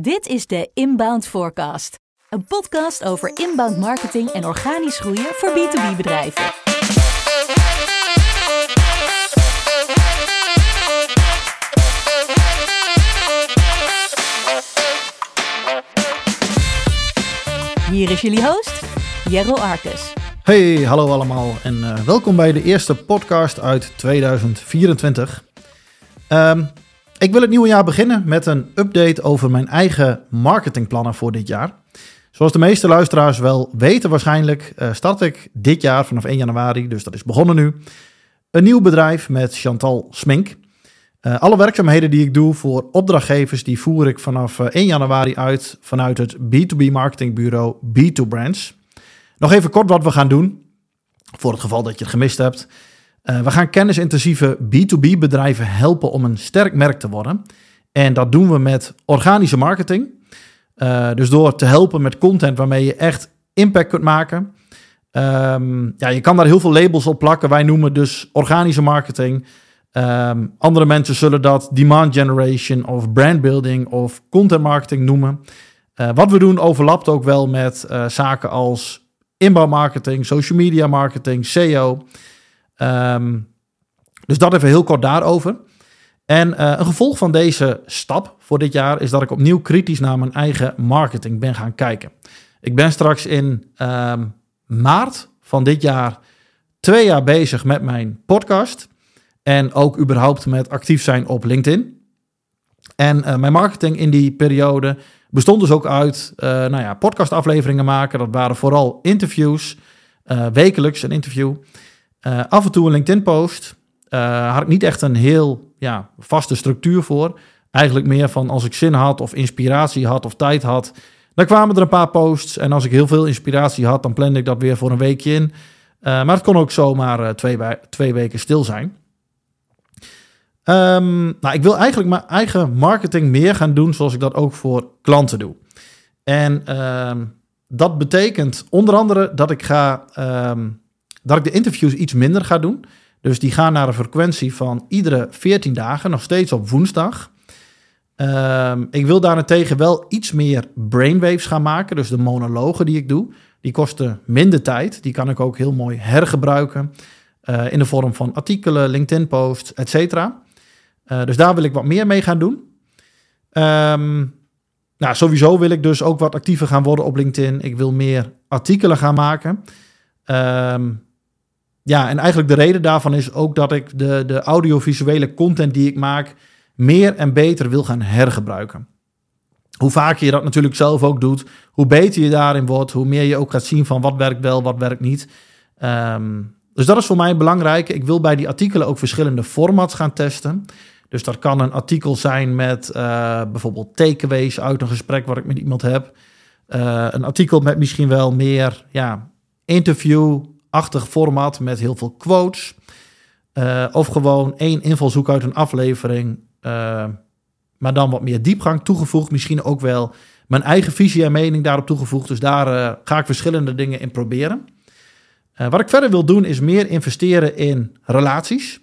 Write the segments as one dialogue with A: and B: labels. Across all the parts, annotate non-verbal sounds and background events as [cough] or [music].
A: Dit is de Inbound Forecast, een podcast over inbound marketing en organisch groeien voor B2B bedrijven. Hier is jullie host, Jero Arkus.
B: Hey, hallo allemaal en eh, welkom bij de eerste podcast uit 2024. Ehm, ik wil het nieuwe jaar beginnen met een update over mijn eigen marketingplannen voor dit jaar. Zoals de meeste luisteraars wel weten waarschijnlijk, eh, start ik dit jaar vanaf 1 januari, dus dat is begonnen nu, een nieuw bedrijf met Chantal Smink. Uh, alle werkzaamheden die ik doe voor opdrachtgevers, die voer ik vanaf 1 januari uit vanuit het B2B marketingbureau B2Brands. Nog even kort wat we gaan doen, voor het geval dat je het gemist hebt. Uh, we gaan kennisintensieve B2B bedrijven helpen om een sterk merk te worden. En dat doen we met organische marketing. Uh, dus door te helpen met content waarmee je echt impact kunt maken. Um, ja, je kan daar heel veel labels op plakken. Wij noemen dus organische marketing. Um, andere mensen zullen dat demand generation of brand building of content marketing noemen. Uh, wat we doen overlapt ook wel met zaken als inbouwmarketing, social media marketing, SEO. Um, dus dat even heel kort daarover. En uh, een gevolg van deze stap voor dit jaar is dat ik opnieuw kritisch naar mijn eigen marketing ben gaan kijken. Ik ben straks in um, maart van dit jaar twee jaar bezig met mijn podcast. En ook überhaupt met actief zijn op LinkedIn. En uh, mijn marketing in die periode bestond dus ook uit uh, nou ja, podcastafleveringen maken. Dat waren vooral interviews, wekelijks een interview. Uh, af en toe een LinkedIn-post. Uh, had ik niet echt een heel ja, vaste structuur voor. Eigenlijk meer van als ik zin had of inspiratie had of tijd had. Dan kwamen er een paar posts. En als ik heel veel inspiratie had, dan plande ik dat weer voor een weekje in. Uh, maar het kon ook zomaar twee, twee weken stil zijn. Um, nou, ik wil eigenlijk mijn eigen marketing meer gaan doen zoals ik dat ook voor klanten doe. En um, dat betekent onder andere dat ik ga um, dat ik de interviews iets minder ga doen. Dus die gaan naar een frequentie van iedere 14 dagen, nog steeds op woensdag. Um, ik wil daarentegen wel iets meer brainwaves gaan maken. Dus de monologen die ik doe, die kosten minder tijd. Die kan ik ook heel mooi hergebruiken uh, in de vorm van artikelen, LinkedIn-posts, et cetera. Uh, dus daar wil ik wat meer mee gaan doen. Um, nou, sowieso wil ik dus ook wat actiever gaan worden op LinkedIn. Ik wil meer artikelen gaan maken. Um, ja, en eigenlijk de reden daarvan is ook dat ik de, de audiovisuele content die ik maak meer en beter wil gaan hergebruiken. Hoe vaker je dat natuurlijk zelf ook doet, hoe beter je daarin wordt, hoe meer je ook gaat zien van wat werkt wel, wat werkt niet. Um, dus dat is voor mij belangrijk. Ik wil bij die artikelen ook verschillende formats gaan testen. Dus dat kan een artikel zijn met uh, bijvoorbeeld takeaways uit een gesprek wat ik met iemand heb. Uh, een artikel met misschien wel meer ja, interview, achtig format met heel veel quotes. Uh, of gewoon één invalshoek uit een aflevering, uh, maar dan wat meer diepgang toegevoegd. Misschien ook wel mijn eigen visie en mening daarop toegevoegd. Dus daar uh, ga ik verschillende dingen in proberen. wat ik verder wil doen is meer investeren in relaties.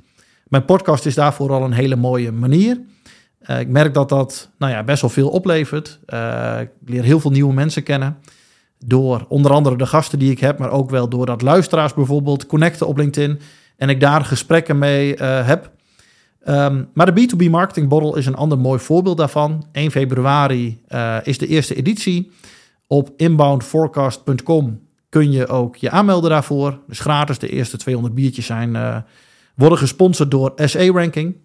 B: Mijn podcast is daarvoor al een hele mooie manier. ik merk dat dat nou ja, best wel veel oplevert. ik leer heel veel nieuwe mensen kennen. Door onder andere de gasten die ik heb, maar ook wel doordat luisteraars bijvoorbeeld connecten op LinkedIn en ik daar gesprekken mee uh, heb. Um, maar de B2B Marketing Bottle is een ander mooi voorbeeld daarvan. 1 februari uh, is de eerste editie. Op inboundforecast.com kun je ook je aanmelden daarvoor. Dus gratis, de eerste 200 biertjes zijn, uh, worden gesponsord door SE Ranking.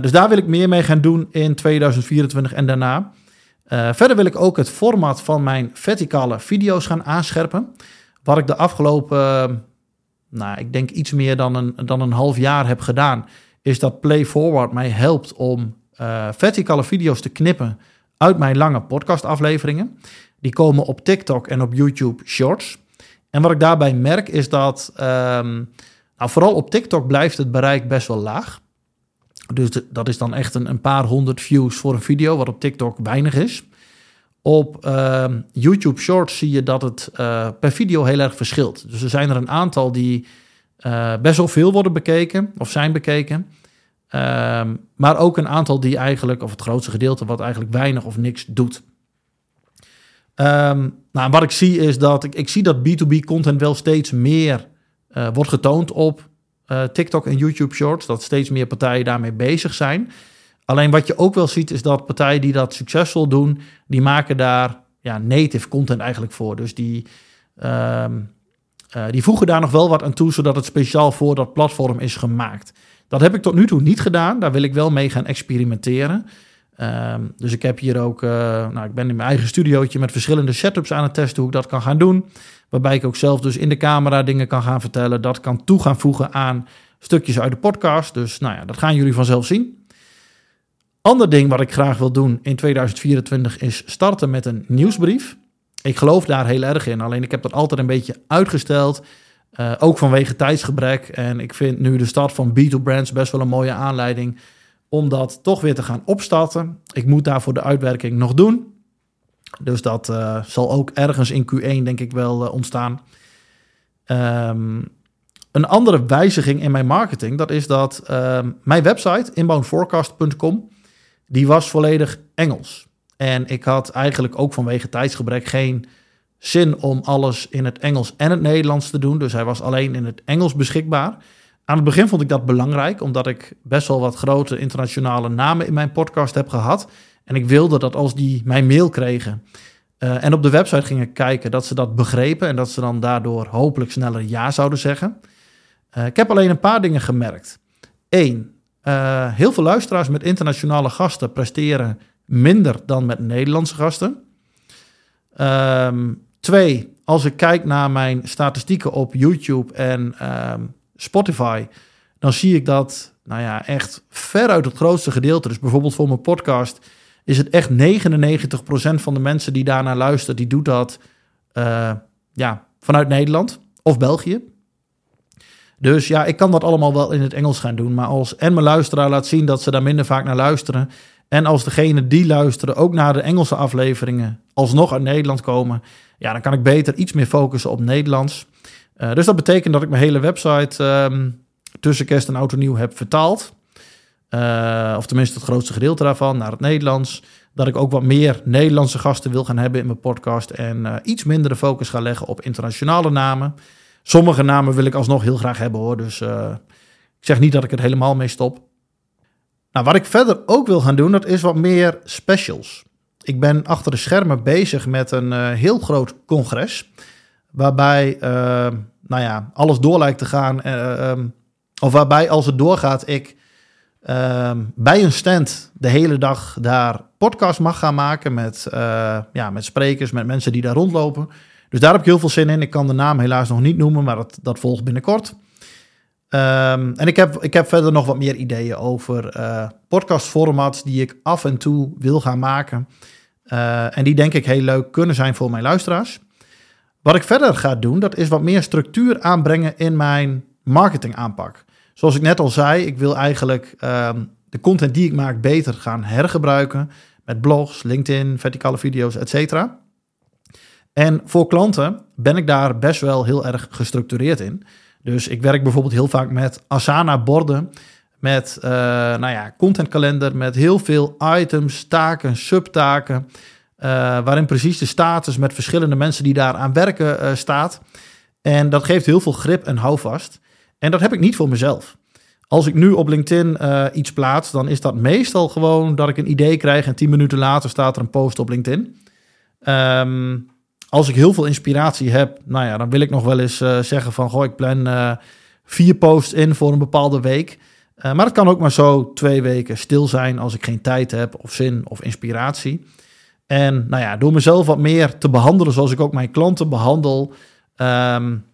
B: dus daar wil ik meer mee gaan doen in 2024 en daarna. Uh, verder wil ik ook het format van mijn verticale video's gaan aanscherpen. Wat ik de afgelopen, nou, ik denk iets meer dan een, dan een half jaar heb gedaan, is dat Play Forward mij helpt om uh, verticale video's te knippen uit mijn lange podcastafleveringen. Die komen op TikTok en op YouTube Shorts. En wat ik daarbij merk is dat, um, nou, vooral op TikTok blijft het bereik best wel laag. Dus dat is dan echt een, een, paar honderd views voor een video, wat op TikTok weinig is. Op uh, YouTube Shorts zie je dat het uh, per video heel erg verschilt. Dus er zijn er een aantal die uh, best wel veel worden bekeken of zijn bekeken. Ehm, maar ook een aantal die eigenlijk, of het grootste gedeelte, wat eigenlijk weinig of niks doet. Um, nou, wat ik zie is dat ik, ik zie dat B2B content wel steeds meer uh, wordt getoond op uh, TikTok en YouTube Shorts. Dat steeds meer partijen daarmee bezig zijn. Alleen wat je ook wel ziet is dat partijen die dat succesvol doen, die maken daar ja, native content eigenlijk voor. Dus die, um, uh, die voegen daar nog wel wat aan toe, zodat het speciaal voor dat platform is gemaakt. Dat heb ik tot nu toe niet gedaan. Daar wil ik wel mee gaan experimenteren. Um, dus ik heb hier ook, uh, nou, ik ben in mijn eigen studiootje met verschillende setups aan het testen hoe ik dat kan gaan doen. Waarbij ik ook zelf dus in de camera dingen kan gaan vertellen. Dat kan toe gaan voegen aan stukjes uit de podcast. Dus nou ja, dat gaan jullie vanzelf zien. Ander ding wat ik graag wil doen in 2024 is starten met een nieuwsbrief. Ik geloof daar heel erg in, alleen ik heb dat altijd een beetje uitgesteld. Uh, ook vanwege tijdsgebrek. En ik vind nu de start van B2 Brands best wel een mooie aanleiding om dat toch weer te gaan opstarten. Ik moet daarvoor de uitwerking nog doen. Dus dat uh, zal ook ergens in Q1 denk ik wel uh, ontstaan. Um, een andere wijziging in mijn marketing, dat is dat um, mijn website, inboundforecast.com, die was volledig Engels. En ik had eigenlijk ook vanwege tijdsgebrek geen zin om alles in het Engels en het Nederlands te doen. Dus hij was alleen in het Engels beschikbaar. Aan het begin vond ik dat belangrijk, omdat ik best wel wat grote internationale namen in mijn podcast heb gehad. En ik wilde dat als die mijn mail kregen uh, en op de website gingen kijken, dat ze dat begrepen en dat ze dan daardoor hopelijk sneller ja zouden zeggen. Uh, ik heb alleen een paar dingen gemerkt. Eén, uh, heel veel luisteraars met internationale gasten presteren minder dan met Nederlandse gasten. Um, twee, als ik kijk naar mijn statistieken op YouTube en um, Spotify, dan zie ik dat, nou ja, echt veruit het grootste gedeelte, dus bijvoorbeeld voor mijn podcast, is het echt 99% van de mensen die daarnaar luisteren, die doet dat uh, ja, vanuit Nederland of België. Dus ja, ik kan dat allemaal wel in het Engels gaan doen. Maar als en mijn luisteraar laat zien dat ze daar minder vaak naar luisteren. En als degene die luisteren ook naar de Engelse afleveringen alsnog uit Nederland komen. Ja, dan kan ik beter iets meer focussen op Nederlands. Uh, dus dat betekent dat ik mijn hele website um, tussen kerst en en nieuw heb vertaald. Uh, of tenminste het grootste gedeelte daarvan naar het Nederlands. Dat ik ook wat meer Nederlandse gasten wil gaan hebben in mijn podcast. En uh, iets minder de focus ga leggen op internationale namen. Sommige namen wil ik alsnog heel graag hebben hoor. Dus ik zeg niet dat ik er helemaal mee stop. Nou, wat ik verder ook wil gaan doen, dat is wat meer specials. Ik ben achter de schermen bezig met een heel groot congres. Waarbij, uh, nou ja, alles door lijkt te gaan. Um, of waarbij, als het doorgaat, ik um, bij een stand de hele dag daar podcast mag gaan maken. Met, ja, met sprekers, met mensen die daar rondlopen. Dus daar heb ik heel veel zin in. Ik kan de naam helaas nog niet noemen, maar dat, dat volgt binnenkort. En ik heb, ik heb verder nog wat meer ideeën over uh, podcastformats die ik af en toe wil gaan maken. En die denk ik heel leuk kunnen zijn voor mijn luisteraars. Wat ik verder ga doen, dat is wat meer structuur aanbrengen in mijn marketingaanpak. Zoals ik net al zei, ik wil eigenlijk um, de content die ik maak beter gaan hergebruiken. Met blogs, LinkedIn, verticale video's, et cetera. En voor klanten ben ik daar best wel heel erg gestructureerd in. Dus ik werk bijvoorbeeld heel vaak met Asana-borden, met uh, nou ja, contentkalender, met heel veel items, taken, subtaken, waarin precies de status met verschillende mensen die daar aan werken uh, staat. En dat geeft heel veel grip en houvast. En dat heb ik niet voor mezelf. Als ik nu op LinkedIn iets plaats, dan is dat meestal gewoon dat ik een idee krijg en tien minuten later staat er een post op LinkedIn. Um, als ik heel veel inspiratie heb, nou ja, dan wil ik nog wel eens zeggen van, goh, ik plan vier posts in voor een bepaalde week. Maar het kan ook maar zo twee weken stil zijn als ik geen tijd heb of zin of inspiratie. En nou ja, door mezelf wat meer te behandelen zoals ik ook mijn klanten behandel, um,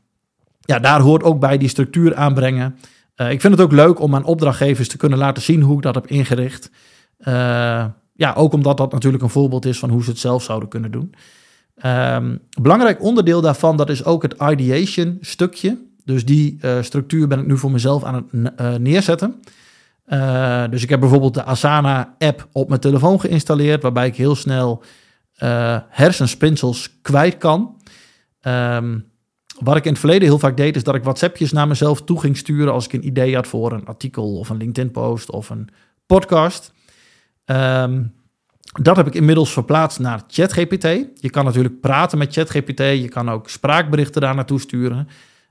B: ja, daar hoort ook bij die structuur aanbrengen. ik vind het ook leuk om aan opdrachtgevers te kunnen laten zien hoe ik dat heb ingericht. ja, ook omdat dat natuurlijk een voorbeeld is van hoe ze het zelf zouden kunnen doen. Um, belangrijk onderdeel daarvan, dat is ook het ideation stukje. Dus die uh, structuur ben ik nu voor mezelf aan het uh, neerzetten. Uh, dus ik heb bijvoorbeeld de Asana-app op mijn telefoon geïnstalleerd, waarbij ik heel snel hersenspinsels kwijt kan. Um, wat ik in het verleden heel vaak deed, is dat ik WhatsAppjes naar mezelf toe ging sturen als ik een idee had voor een artikel of een LinkedIn-post of een podcast. Ehm, dat heb ik inmiddels verplaatst naar ChatGPT. Je kan natuurlijk praten met ChatGPT. Je kan ook spraakberichten daar naartoe sturen.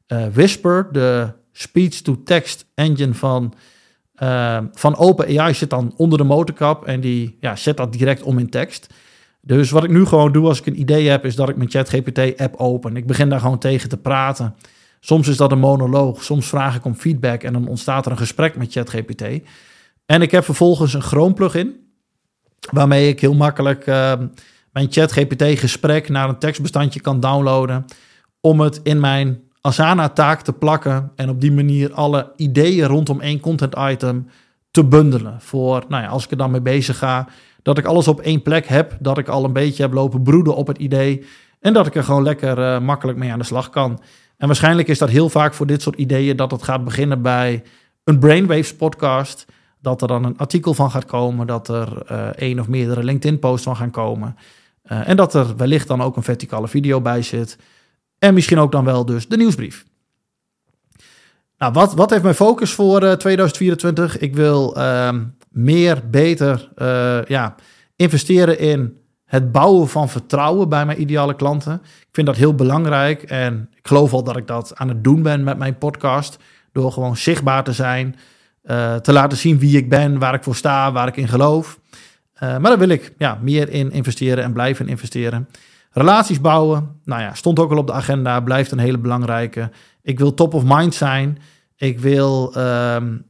B: Uh, Whisper, de speech-to-text engine van, uh, van OpenAI, zit dan onder de motorkap en die ja, zet dat direct om in tekst. Dus wat ik nu gewoon doe als ik een idee heb, is dat ik mijn ChatGPT-app open. Ik begin daar gewoon tegen te praten. Soms is dat een monoloog, soms vraag ik om feedback en dan ontstaat er een gesprek met ChatGPT. En ik heb vervolgens een Chrome plugin, waarmee ik heel makkelijk uh, mijn ChatGPT-gesprek naar een tekstbestandje kan downloaden, om het in mijn Asana-taak te plakken en op die manier alle ideeën rondom één content item te bundelen. Voor, nou ja, als ik er dan mee bezig ga, dat ik alles op één plek heb, dat ik al een beetje heb lopen broeden op het idee en dat ik er gewoon lekker uh, makkelijk mee aan de slag kan. En waarschijnlijk is dat heel vaak voor dit soort ideeën dat het gaat beginnen bij een Brainwaves podcast, dat er dan een artikel van gaat komen, dat er uh, één of meerdere LinkedIn-posts van gaan komen. Uh, en dat er wellicht dan ook een verticale video bij zit. En misschien ook dan wel dus de nieuwsbrief. Nou, wat, wat heeft mijn focus voor uh, 2024? Ik wil uh, meer, beter uh, ja, investeren in het bouwen van vertrouwen bij mijn ideale klanten. Ik vind dat heel belangrijk en ik geloof al dat ik dat aan het doen ben met mijn podcast. Door gewoon zichtbaar te zijn, uh, te laten zien wie ik ben, waar ik voor sta, waar ik in geloof. Maar daar wil ik ja, meer in investeren en blijven investeren. Relaties bouwen, nou ja, stond ook al op de agenda, blijft een hele belangrijke. Ik wil top of mind zijn. Ik wil um,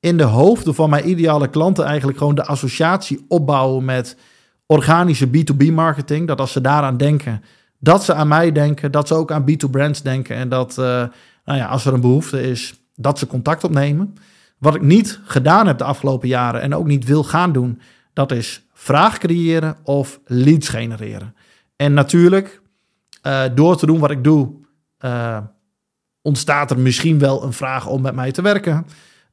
B: in de hoofden van mijn ideale klanten eigenlijk gewoon de associatie opbouwen met organische B2B marketing. Dat als ze daaraan denken, dat ze aan mij denken, dat ze ook aan B2 brands denken. En dat, uh, nou ja, als er een behoefte is, dat ze contact opnemen. Wat ik niet gedaan heb de afgelopen jaren en ook niet wil gaan doen, dat is vraag creëren of leads genereren. En natuurlijk, uh, door te doen wat ik doe, uh, ontstaat er misschien wel een vraag om met mij te werken.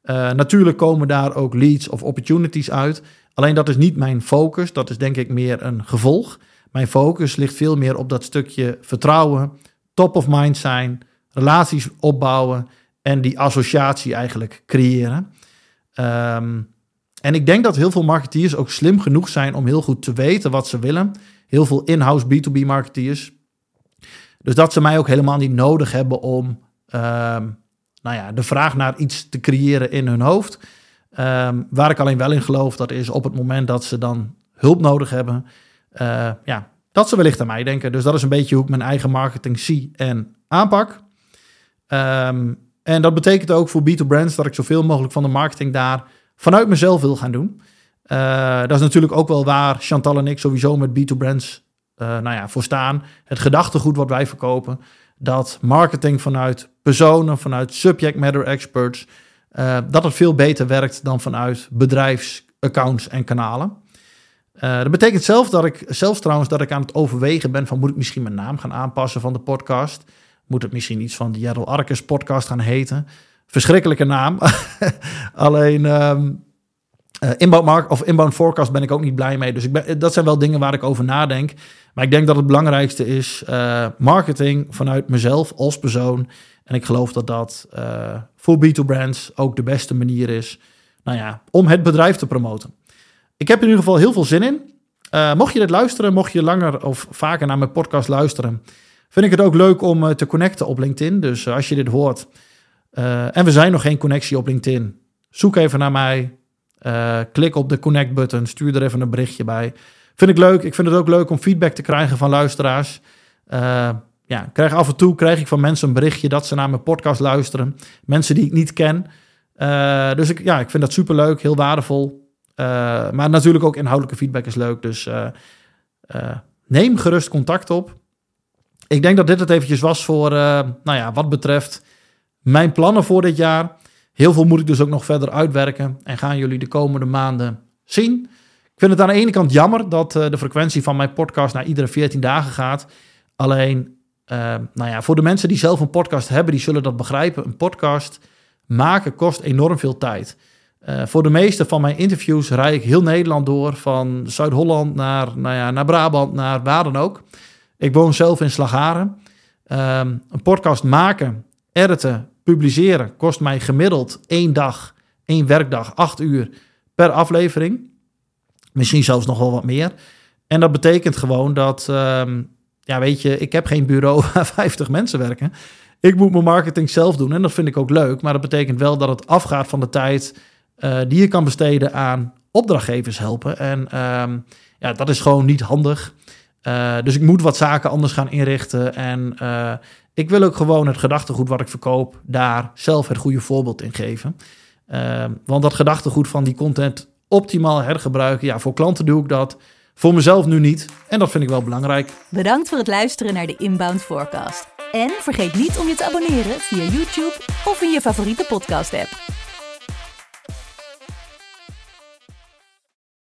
B: Uh, natuurlijk komen daar ook leads of opportunities uit. Alleen dat is niet mijn focus. Dat is denk ik meer een gevolg. Mijn focus ligt veel meer op dat stukje vertrouwen, top of mind zijn, relaties opbouwen en die associatie eigenlijk creëren. Um, en ik denk dat heel veel marketeers ook slim genoeg zijn om heel goed te weten wat ze willen. Heel veel in-house B2B marketeers. Dus dat ze mij ook helemaal niet nodig hebben om um, nou ja, de vraag naar iets te creëren in hun hoofd. Um, waar ik alleen wel in geloof, dat is op het moment dat ze dan hulp nodig hebben. Uh, ja, dat ze wellicht aan mij denken. Dus dat is een beetje hoe ik mijn eigen marketing zie en aanpak. Um, en dat betekent ook voor B2 Brands dat ik zoveel mogelijk van de marketing daar vanuit mezelf wil gaan doen. Uh, dat is natuurlijk ook wel waar Chantal en ik sowieso met B2 Brands uh, nou ja, voor staan. Het gedachtegoed wat wij verkopen. Dat marketing vanuit personen, vanuit subject matter experts, uh, dat het veel beter werkt dan vanuit bedrijfsaccounts en kanalen. dat betekent zelf dat ik, zelfs trouwens dat ik aan het overwegen ben van moet ik misschien mijn naam gaan aanpassen van de podcast. Moet het misschien iets van de Jarl Arkes podcast gaan heten? Verschrikkelijke naam. [laughs] Alleen um, uh, inbound, mark, of inbound forecast ben ik ook niet blij mee. Dus ik ben, dat zijn wel dingen waar ik over nadenk. Maar ik denk dat het belangrijkste is uh, marketing vanuit mezelf als persoon. En ik geloof dat dat voor B2 brands ook de beste manier is nou ja, om het bedrijf te promoten. Ik heb in ieder geval heel veel zin in. Mocht je dit luisteren, mocht je langer of vaker naar mijn podcast luisteren, vind ik het ook leuk om te connecten op LinkedIn. Dus als je dit hoort, en we zijn nog geen connectie op LinkedIn. Zoek even naar mij. Uh, klik op de connect-button. Stuur er even een berichtje bij. Vind ik leuk. Ik vind het ook leuk om feedback te krijgen van luisteraars. Uh, ja, krijg af en toe krijg ik van mensen een berichtje dat ze naar mijn podcast luisteren. Mensen die ik niet ken. dus ik, ja, ik vind dat superleuk, heel waardevol. maar natuurlijk ook inhoudelijke feedback is leuk. Dus neem gerust contact op. Ik denk dat dit het eventjes was voor, nou ja, wat betreft mijn plannen voor dit jaar. Heel veel moet ik dus ook nog verder uitwerken en gaan jullie de komende maanden zien. Ik vind het aan de ene kant jammer dat uh, de frequentie van mijn podcast naar iedere 14 dagen gaat. Alleen, uh, nou ja, voor de mensen die zelf een podcast hebben, die zullen dat begrijpen. Een podcast maken kost enorm veel tijd. Uh, voor de meeste van mijn interviews rij ik heel Nederland door, van Zuid-Holland naar, nou ja, naar Brabant, naar waar dan ook. Ik woon zelf in Slagharen. Ehm, een podcast maken, editen, publiceren kost mij gemiddeld één dag, één werkdag, acht uur per aflevering. Misschien zelfs nog wel wat meer. En dat betekent gewoon dat, ehm, ja, weet je, ik heb geen bureau [laughs] waar 50 mensen werken. Ik moet mijn marketing zelf doen en dat vind ik ook leuk. Maar dat betekent wel dat het afgaat van de tijd uh, die je kan besteden aan opdrachtgevers helpen. En ehm, ja, dat is gewoon niet handig. Uh, dus ik moet wat zaken anders gaan inrichten. En uh, ik wil ook gewoon het gedachtegoed wat ik verkoop, daar zelf het goede voorbeeld in geven. Uh, want dat gedachtegoed van die content optimaal hergebruiken, ja, voor klanten doe ik dat. Voor mezelf nu niet. En dat vind ik wel belangrijk.
A: Bedankt voor het luisteren naar de Inbound Forecast. En vergeet niet om je te abonneren via YouTube of in je favoriete podcast app.